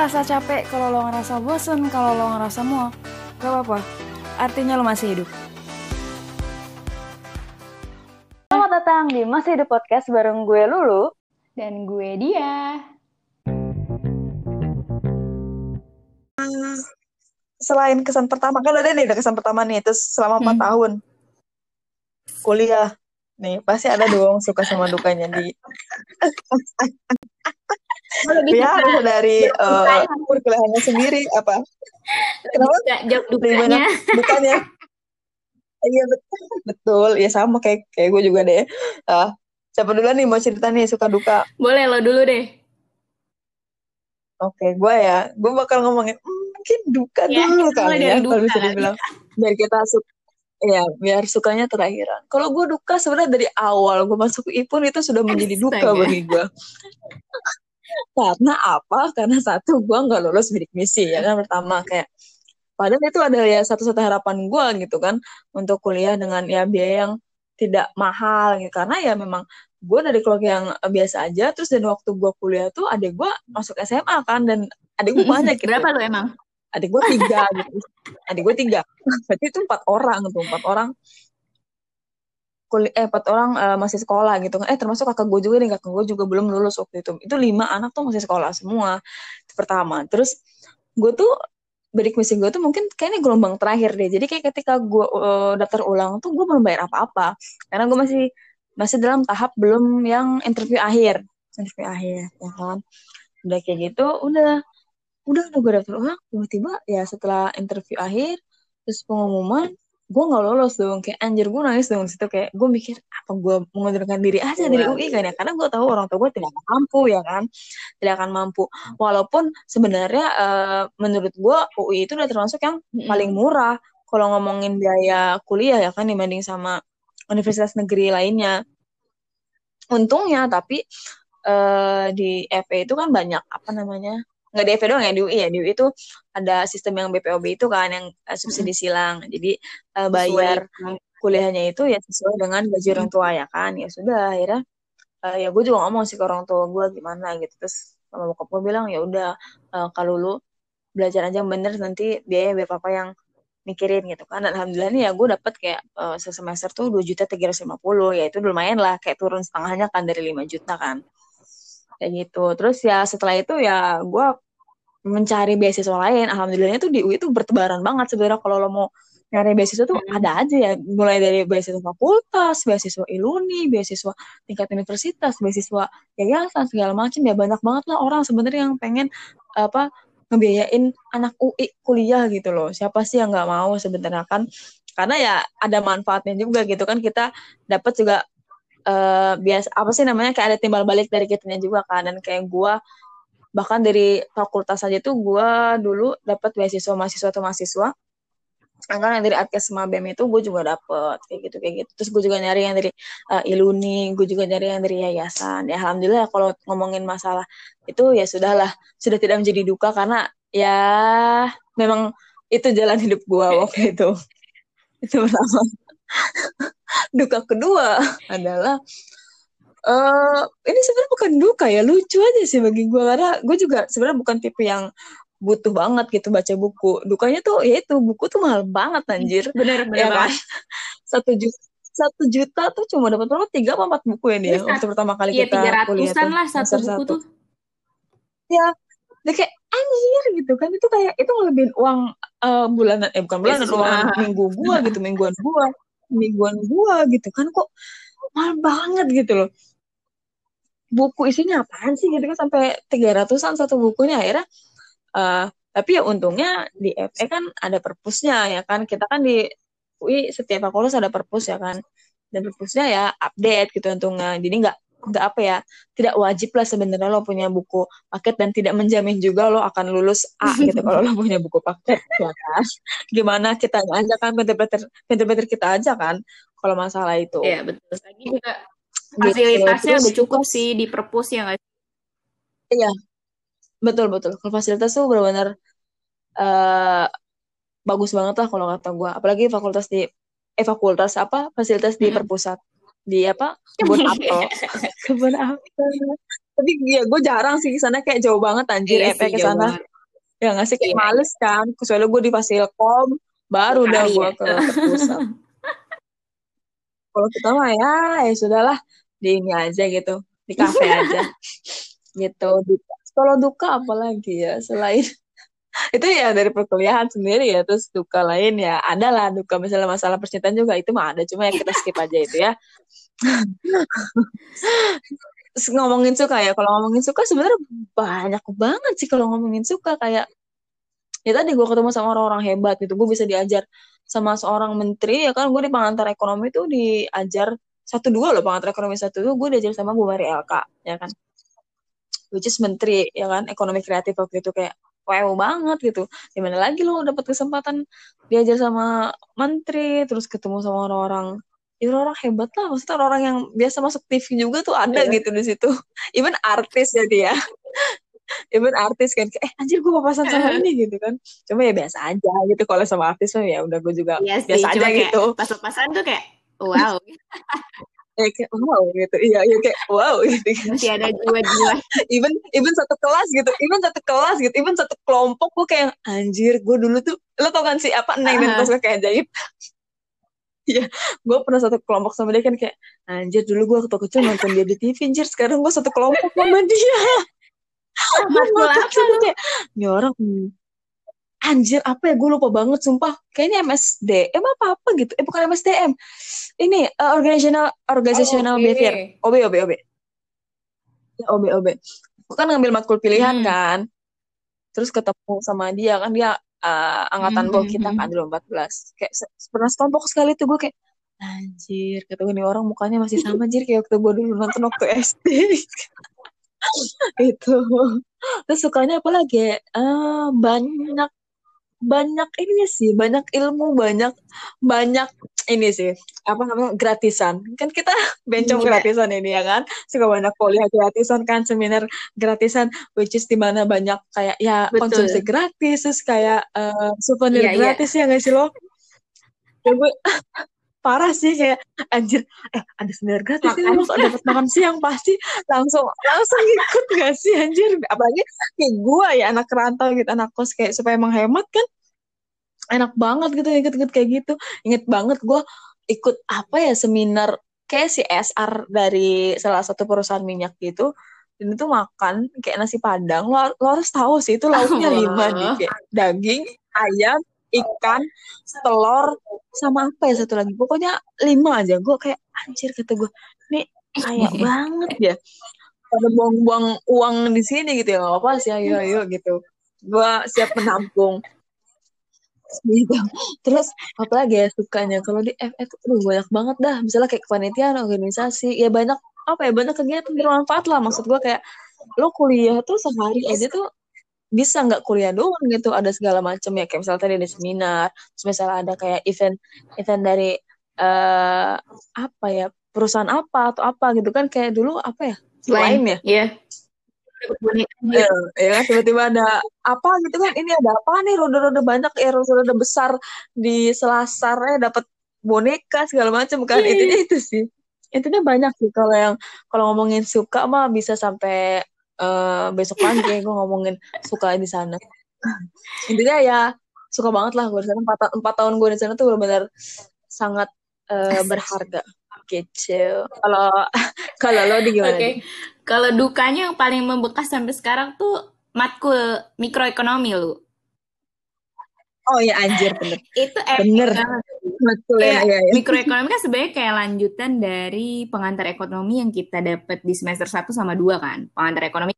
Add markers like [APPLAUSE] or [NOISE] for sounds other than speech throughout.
ngerasa capek, kalau lo ngerasa bosen, kalau lo ngerasa muak, gak apa-apa. Artinya lo masih hidup. Selamat datang di Masih Hidup Podcast bareng gue Lulu. Dan gue dia. selain kesan pertama kan ada nih kesan pertama nih terus selama empat Hmm. tahun kuliah nih pasti ada dong suka sama dukanya di [LAUGHS] ya harus dari eh, perkuliahannya sendiri apa? Kenapa? Gak jawab dukanya. dukanya iya betul betul. Ya sama kayak kayak gue juga deh. Ah siapa duluan nih mau cerita nih suka duka? Boleh lo dulu deh. oke gue ya. Gue bakal ngomongin "Hmm, mungkin duka Ya, dulu kali ya kalau bisa dibilang. Biar kita suka ya biar sukanya terakhiran. Kalau gue duka sebenarnya dari awal gue masuk IPUN itu sudah menjadi duka bagi gue karena apa? Karena satu gue nggak lulus bidik misi ya kan pertama. Kayak padahal itu ada ya satu-satu harapan gue gitu kan untuk kuliah dengan ya biaya yang tidak mahal gitu. Karena ya memang gue dari keluarga yang biasa aja terus dan waktu gue kuliah tuh adik gue masuk SMA kan dan adik gue banyak gitu. Berapa lo emang? adik gue tiga gitu. Adik gue tiga. Berarti itu empat orang tuh empat orang kuliah eh empat orang eh, masih sekolah gitu. Eh termasuk kakak gue juga nih kakak gue juga belum lulus waktu itu. Itu lima anak tuh masih sekolah semua itu pertama. Terus gue tuh bidik misi gue tuh mungkin kayaknya gelombang terakhir deh. Jadi kayak ketika gue eh, daftar ulang tuh gue belum bayar apa-apa. Karena gue masih masih dalam tahap belum yang interview akhir. Interview akhir ya kan? Udah kayak gitu udah udah udah gue daftar ulang tiba-tiba ya setelah interview akhir terus pengumuman gue nggak lolos dong kayak anjir gue nangis dong situ kayak gue mikir apa gue mengundurkan diri aja dari Wow. UI kan ya? Karena gue tahu orang tua gue tidak akan mampu ya kan? Tidak akan mampu. Walaupun sebenarnya eh, menurut gue UI itu udah termasuk yang paling murah. Kalau ngomongin biaya kuliah ya kan dibanding sama universitas negeri lainnya. Untungnya tapi eh, di FE itu kan banyak apa namanya nggak FE doang ya di UI ya. Di UI itu ada sistem yang BPOB itu kan yang eh, subsidi silang. Jadi eh, bayar kuliahnya itu ya sesuai dengan gaji orang tua ya kan. Ya sudah akhirnya eh, ya gue juga ngomong sih ke orang tua gue gimana gitu. Terus sama bokap gue bilang ya udah eh, kalau lu belajar aja yang bener nanti biaya biar papa yang mikirin gitu kan. Dan alhamdulillah nih ya gue dapet kayak eh, semester tuh dua juta tiga ratus lima puluh. Ya itu lumayan lah kayak turun setengahnya kan dari 5 juta kan kayak gitu. Terus ya setelah itu ya gue mencari beasiswa lain. Alhamdulillahnya tuh di UI tuh bertebaran banget sebenarnya. Kalau lo mau nyari beasiswa tuh Hmm. ada aja ya. Mulai dari beasiswa fakultas beasiswa iluni beasiswa tingkat universitas beasiswa yayasan segala macam. Ya banyak banget lah orang sebenarnya yang pengen apa ngebiayain anak UI kuliah gitu loh. Siapa sih yang nggak mau sebenarnya kan? Karena ya ada manfaatnya juga gitu kan. Kita dapat juga eh biasa apa sih namanya kayak ada timbal balik dari kitanya juga kan. Dan kayak gua bahkan dari fakultas aja tuh gua dulu dapat beasiswa mahasiswa atau mahasiswa. Kan yang dari Adkesma BEM itu gue juga dapet kayak gitu kayak gitu. Terus gue juga nyari yang dari eh, Iluni gue juga nyari yang dari yayasan. Ya alhamdulillah kalau ngomongin masalah itu ya sudahlah. Sudah tidak menjadi duka karena ya memang itu jalan hidup gue waktu itu. Itu pertama [LAUGHS] duka kedua adalah eh ini sebenarnya bukan duka ya lucu aja sih bagi gue karena gue juga sebenarnya bukan tipe yang butuh banget gitu baca buku. Dukanya tuh ya itu buku tuh mahal banget anjir. Bener, bener ya kan? [LAUGHS] satu juta satu juta tuh cuma dapat berapa? Tiga apa empat buku ya dia? Iya, waktu pertama kali Iya, kita kuliah tuh. lah satu buku tuh. ya dia kayak anjir gitu kan. Itu kayak itu ngelebihin uang eh, bulanan eh bukan bulanan Beasiswa. uang minggu gua gitu mingguan gua mingguan gua gitu kan kok mahal banget gitu loh. Buku isinya apaan sih gitu kan sampai tiga ratusan satu bukunya. Akhirnya eh tapi ya untungnya di FE kan ada perpusnya ya kan. Kita kan di UI setiap fakultas ada perpus ya kan. Dan perpusnya ya update gitu untungnya. Jadi nggak nggak apa ya tidak wajib lah sebenarnya lo punya buku paket dan tidak menjamin juga lo akan lulus A [LAUGHS] gitu kalau lo punya buku paket ya kan gimana kita aja kan pinter-pinter pinter-pinter kita aja kan kalau masalah itu Iya, betul. Lagi juga Gitu. fasilitasnya udah cukup sih di perpus ya nggak? Iya, betul betul. Kalau fasilitas tuh benar-benar eh bagus banget lah kalau kata gue. Apalagi fakultas di eh fakultas apa fasilitas di Mm-mm. perpusat di apa? Kebun [LAUGHS] apel. Kebun apel. Tapi ya gue jarang sih. Ke sana kayak jauh banget anjir. Iya sih, ke sana ya nggak sih? Kayak Iya, males kan. Kecuali gue di Fasilkom baru dah Sekali gue ya. ke perpusat kalau kita mah ya ya sudahlah. Di ini aja gitu. Di kafe aja. [LAUGHS] Gitu. Kalau duka apalagi ya selain itu ya dari perkuliahan sendiri ya terus duka lain ya ada lah duka misalnya masalah percintaan juga itu mah ada cuma ya kita skip aja itu ya. Ngomongin suka ya kalau ngomongin suka sebenarnya banyak banget sih kalau ngomongin suka kayak ya tadi gue ketemu sama orang-orang hebat gitu gue bisa diajar sama seorang menteri ya kan gue di pengantar ekonomi tuh diajar satu dua loh pengantar ekonomi satu tuh gue diajar sama Bu Mari Elka ya kan. Which is menteri ya kan ekonomi kreatif waktu itu kayak wow banget gitu. Gimana lagi lo dapat kesempatan diajar sama menteri terus ketemu sama orang-orang. Ya orang hebat lah. Maksudnya orang yang biasa masuk TV juga tuh ada Iya. gitu di situ. [LAUGHS] Even artis ya dia. [LAUGHS] Even artis kan. Eh anjir gue papasan sama [LAUGHS] ini gitu kan. Cuma ya biasa aja gitu. Kalau sama artis mah ya udah gue juga Iya sih, biasa aja gitu. pas lepasan tuh kayak wow, eh, kayak wow gitu. Iya iya kayak wow gitu. Masih ada jiwa-jiwa. [LAUGHS] even even satu kelas gitu even satu kelas gitu even satu kelompok gue kayak anjir gue dulu tuh lo tau kan sih apa neng dan Aha. pas kayak ajaib Iya, gue pernah satu kelompok sama dia kan kayak anjir dulu gue waktu kecil nonton dia di TV anjir sekarang gue satu kelompok sama dia. Gue kayak ini orang hmm, anjir apa ya? Gue lupa banget sumpah. Kayaknya MSDM apa apa gitu? Eh bukan MSDM ini eh, organizational organizational Oh, oke. behavior. OB OB OB Ya, OB OB gue kan ngambil matkul pilihan Hmm. kan. Terus ketemu sama dia kan dia eh, angkatan Hmm, bawah hmm, kita hmm. kan dulu 14 kayak se- pernah sekelompok sekali tuh gue kayak anjir kata gue nih orang mukanya masih sama anjir kayak waktu gue dulu nonton waktu SD [LAUGHS] itu terus sukanya apa lagi? Eh, banyak banyak ini sih banyak ilmu banyak banyak ini sih apa namanya gratisan kan kita [LAUGHS] bencong Iya. gratisan ini ya kan suka banyak kuliah gratisan kan seminar gratisan which is di mana banyak kayak ya Betul. konsumsi gratis terus kayak eh, souvenir Iya, iya. gratis ya nggak sih lo [LAUGHS] ya gue parah sih kayak anjir eh ada seminar gratis nih lo dapat makan siang pasti langsung langsung ikut gak sih anjir? Apalagi kayak gue ya anak rantau gitu anak kos kayak supaya menghemat kan. Enak banget gitu ikut-ikut kayak gitu. Inget banget gue ikut apa ya seminar kayak CSR dari salah satu perusahaan minyak gitu. Dan itu makan kayak nasi padang. Lo, lo harus tahu sih itu lauknya lima nih kayak daging ayam ikan telur sama apa ya satu lagi? Pokoknya lima aja. Gue kayak anjir kata gue ini kaya [LAUGHS] banget ya. Pada buang-buang uang di sini gitu ya nggak apa sih ayo ayo gitu. Gue siap menampung. Gitu. Terus apalagi ya sukanya? Kalau di FF tuh banyak banget dah. Misalnya kayak kepanitiaan organisasi ya banyak apa ya banyak kegiatan bermanfaat lah. Maksud gue kayak lo kuliah tuh sehari aja tuh bisa nggak kuliah doang gitu ada segala macam ya kayak misalnya tadi ada seminar terus misalnya ada kayak event event dari eh apa ya perusahaan apa atau apa gitu kan kayak dulu apa ya lain ya Iya. Eh, ya kan tiba-tiba ada apa gitu kan ini ada apa nih roda-roda banyak ya roda-roda besar di selasar ya dapat boneka segala macam kan Iya. intinya itu sih intinya banyak sih kalau yang kalau ngomongin suka mah bisa sampai eh, besok pagi gue ngomongin suka di sana intinya ya suka banget lah gue di sana empat, empat tahun gue di sana tuh benar-benar sangat eh, berharga gitu kalau kalau lo di gimana Oke. Di? Kalau dukanya yang paling membekas sampai sekarang tuh matkul mikroekonomi lu. oh ya anjir bener Itu Bener. banget. Betul ya, ya, ya. mikroekonomi kan sebenarnya kayak lanjutan dari pengantar ekonomi yang kita dapat di semester 1 sama 2 kan. Pengantar ekonomi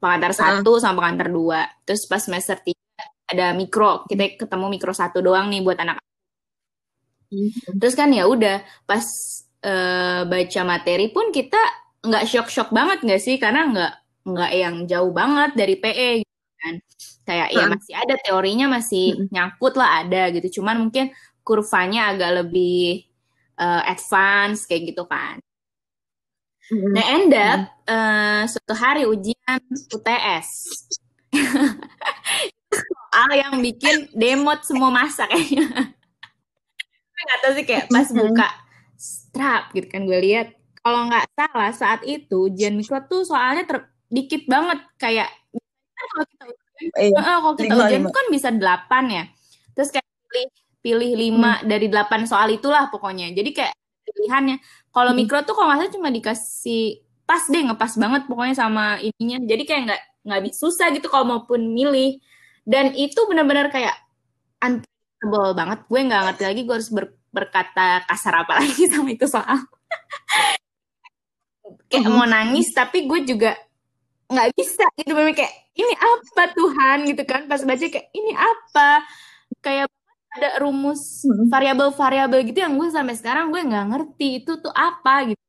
pengantar 1 sama pengantar 2. Terus pas semester 3 ada mikro. Kita ketemu mikro 1 doang nih buat anak. Terus kan ya udah pas eh, baca materi pun kita nggak shock-shock banget nggak sih? Karena nggak nggak yang jauh banget dari PE gitu kan. Kayak ya Heeh. masih ada teorinya masih Mm-mm. nyangkut lah ada gitu. Cuman mungkin kurvanya agak lebih eh, advance kayak gitu kan. Nah, end up eh, suatu hari ujian UTS. [LAUGHS] Soal yang bikin demot semua masa kayaknya. [LAUGHS] Nggak tahu sih kayak pas Mhm. buka strap gitu kan gue lihat. Kalau nggak salah saat itu ujian mikro tuh soalnya ter dikit banget kayak kan kalau kita ujian Iya. Kalau kita ujian tuh kan bisa delapan ya. Terus kayak pilih pilih lima Hmm. dari delapan soal itulah pokoknya. Jadi kayak pilihannya. Kalau Hmm. mikro tuh kalau nggak salah cuma dikasih pas deh ngepas banget pokoknya sama ininya. Jadi kayak nggak nggak susah gitu kalau maupun milih. Dan itu benar-benar kayak unpredictable banget. Gue nggak ngerti lagi gue harus ber- berkata kasar apa [LAUGHS] lagi sama itu soal. kayak Mhm. mau nangis tapi gue juga nggak bisa gitu memang kayak ini apa Tuhan gitu kan pas baca kayak ini apa ada rumus Mhm. variabel-variabel gitu yang gue sampai sekarang gue nggak ngerti itu tuh apa gitu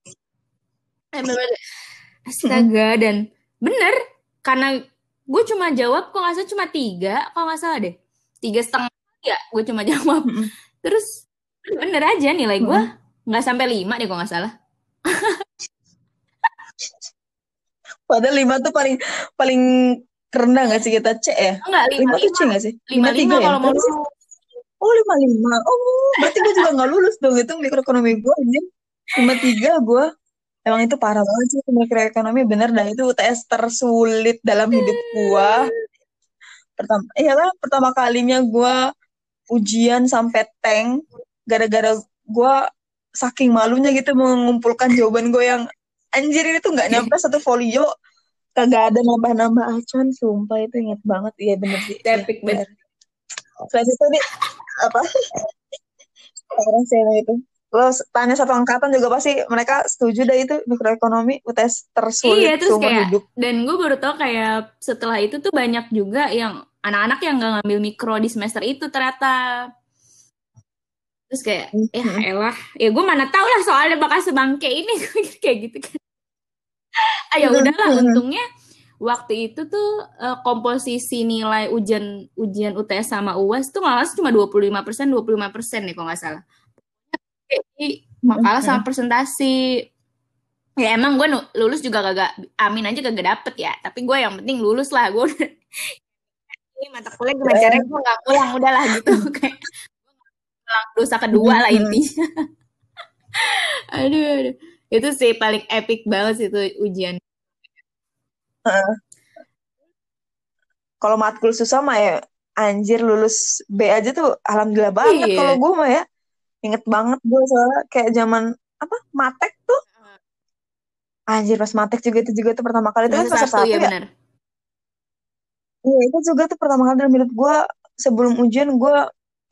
bener-bener, astaga dan bener karena gue cuma jawab kok nggak salah cuma tiga kok nggak salah deh tiga setengah ya gue cuma jawab Mhm. terus bener aja nilai gue nggak sampai lima deh kok nggak salah Padahal lima tuh paling paling rendah nggak sih kita C ya? enggak lima Lima tuh C lima nggak sih? lima tiga lima ya? kalau mau Berarti- lulus Oh lima lima. Oh berarti gue juga nggak lulus dong itu mikroekonomi gue anjir. Lima tiga gue. Emang itu parah banget sih mikroekonomi bener dah itu UTS tersulit dalam hidup gue. Pertama, iya lah pertama kalinya gue ujian sampai tank gara-gara gue saking malunya gitu mengumpulkan jawaban gue yang anjir ini tuh nggak nyampe satu folio kagak ada nambah-nambah acuan sumpah itu inget banget iya bener sih Iya, Epic banget. selain itu nih apa orang emang itu lo tanya satu angkatan juga pasti mereka setuju deh itu mikroekonomi UTS tersulit Iya, terus seumur kayak hidup dan gue baru tau kayak setelah itu tuh banyak juga yang anak-anak yang gak ngambil mikro di semester itu ternyata. Terus kayak, ya Mhm. elah, ya gue mana tau lah soalnya bakal sebangke ini [LAUGHS] kayak gitu kan. Ah ya udahlah, Mhm. untungnya waktu itu tuh eh, komposisi nilai ujian ujian UTS sama UAS tuh malah cuma 25% 25% nih kalau nggak salah. Jadi makalah sama presentasi. Ya emang gue lulus juga kagak amin aja kagak dapet ya. Tapi gue yang penting lulus lah. Gue [LAUGHS] ini mata kuliah gimana caranya gue gak ngulang udahlah gitu. [LAUGHS] Kayak dosa kedua lah intinya. [LAUGHS] aduh, aduh. Itu sih paling epic banget sih itu ujian. Kalau matkul susah mah ya anjir lulus B aja tuh alhamdulillah banget Iya. kalau gue mah ya. Inget banget gue soalnya kayak zaman apa matek tuh. Anjir pas matek juga itu juga tuh pertama kali. Itu kan Semester satu satu ya ya? benar. Iya itu juga tuh pertama kali dalam hidup gue sebelum ujian gue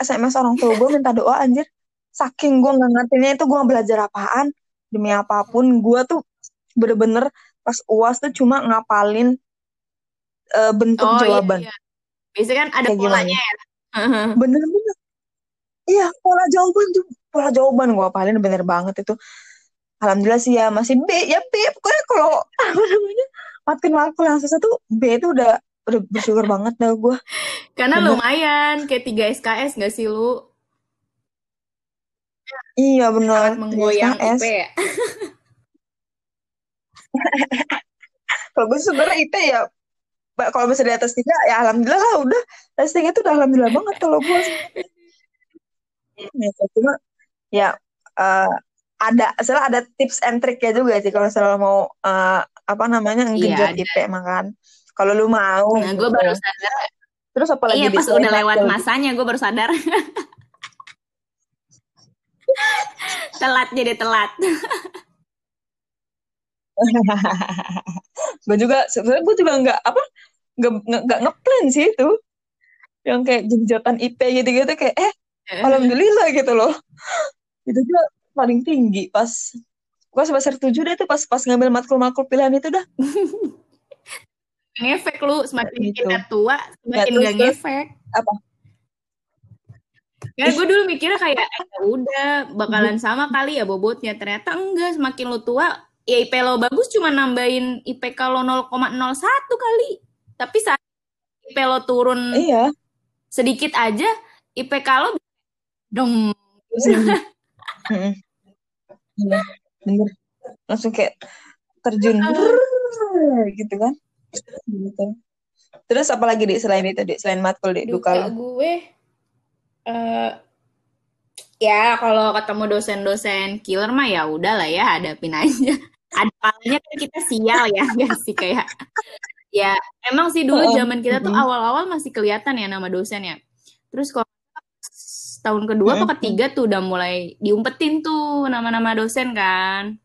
SMS orang tua gue minta doa anjir. Saking gue nggak ngertinya itu gue belajar apaan demi apa pun gue tuh bener-bener pas uas tuh cuma ngapalin eh, bentuk Oh iya, jawaban iya. Biasanya kan ada Kayak gimana? polanya ya. [LAUGHS] bener-bener iya pola jawaban tuh pola jawaban gue apalin bener banget itu alhamdulillah sih ya masih B ya B pokoknya kalau [LAUGHS] apa namanya makin matkul yang susah tuh B itu udah udah bersyukur banget dah gue Karena Bener. lumayan kayak 3 SKS gak sih lu? iya Sangat menggoyang. IP ya. [LAUGHS] Kalau gue sebenarnya IP ya, Mbak, kalau bisa di atas tiga, ya alhamdulillah lah udah. Atas tiga itu udah alhamdulillah banget kalau gue. Ya, cuma ya eh, ada, salah ada tips and trick ya juga sih kalau selalu mau eh, apa namanya Iya, ada. IP makan. Kalau lu mau. Nah, gue gitu. baru sadar. Terus apa lagi Iya, pas udah lewat matkul? masanya gue baru sadar. [LAUGHS] telat jadi telat. [LAUGHS] gue juga sebenarnya gue juga nggak apa nggak nggak nggak ngeplan sih itu yang kayak genjotan IP gitu-gitu kayak eh alhamdulillah gitu loh itu juga paling tinggi pas gue semester tujuh deh tuh pas pas ngambil matkul-matkul pilihan itu dah [LAUGHS] ngefek lu semakin Gitu. kita tua semakin terus- gak ngefek. apa Ya gue dulu mikirnya kayak eh, ya udah bakalan sama kali ya bobotnya. Ternyata enggak, semakin lo tua ya IP lo bagus cuma nambahin IPK lo 0,01 kali. Tapi saat IP lo turun iya. sedikit aja IPK lo dong. Bener langsung kayak terjun gitu kan. Gitu. Terus apa lagi di selain itu di selain matkul di duka duka lo? gue eh ya kalau ketemu dosen-dosen killer mah ya udah lah ya hadapin aja ada kalanya kan kita sial ya [LAUGHS] nggak sih kayak Ya, emang sih dulu zaman kita tuh awal-awal masih kelihatan ya nama dosen ya. Terus kalau tahun kedua Mm-mm. ketiga tuh udah mulai diumpetin tuh nama-nama dosen kan.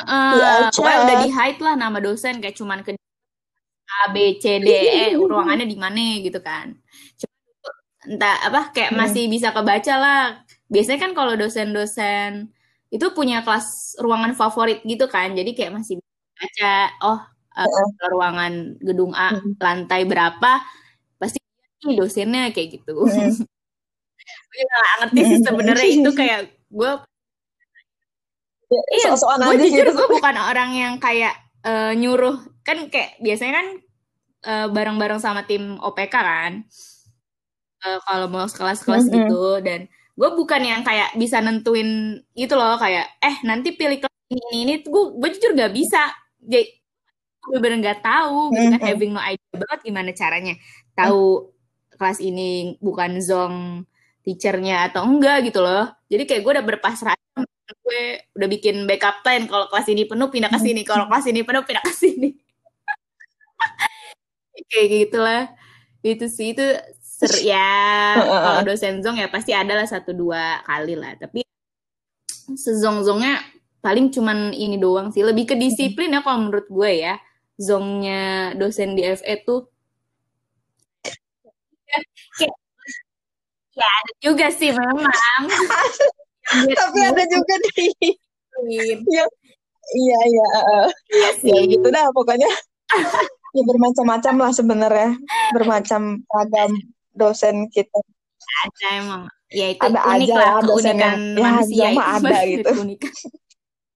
Heeh, pokoknya udah di hide lah nama dosen kayak cuman ke A B C D E ruangannya di mana gitu kan. Cuma entah apa kayak masih bisa kebaca lah. Biasanya kan kalau dosen-dosen itu punya kelas ruangan favorit gitu kan. Jadi kayak masih baca oh Heeh. ruangan gedung A Mm. lantai berapa pasti ini dosennya kayak gitu. Mm. [LAUGHS] Gue nggak ngerti sih sebenarnya [LAUGHS] itu kayak gue Ya, Iya, gue jujur gitu. gue bukan orang yang kayak eh, nyuruh kan kayak biasanya kan eh, bareng-bareng sama tim OPK kan Eh, kalau mau kelas-kelas gitu dan gue bukan yang kayak bisa nentuin gitu loh kayak eh nanti pilih kelas ini ini, ini gue gue jujur gak bisa. Jadi gue bener nggak tahu gitu kan Mm-mm. having no idea banget gimana caranya. Tahu kelas ini bukan zong teachernya atau enggak gitu loh. Jadi kayak gue udah berpasrah gue udah bikin backup plan kalau kelas ini penuh pindah ke sini. Kalau kelas ini penuh pindah ke sini. [LAUGHS] Kayak gitulah itu sih itu ser ya kalau dosen zong ya pasti ada lah satu dua kali lah. Tapi sezong-zongnya paling cuman ini doang sih. Lebih ke disiplin ya kalau menurut gue ya. Zongnya dosen di FE tuh kayak ya ada juga sih memang. Tapi ada juga Iya. Yang iya iya heeh. sih ya gitu dah pokoknya. Ya bermacam-macam lah sebenarnya. Bermacam ragam dosen kita. Ada emang. Ya itu Ada unik aja lah lah dosen keunikan yang, ya, manusia mah itu. ada [LAUGHS] gitu. keunikan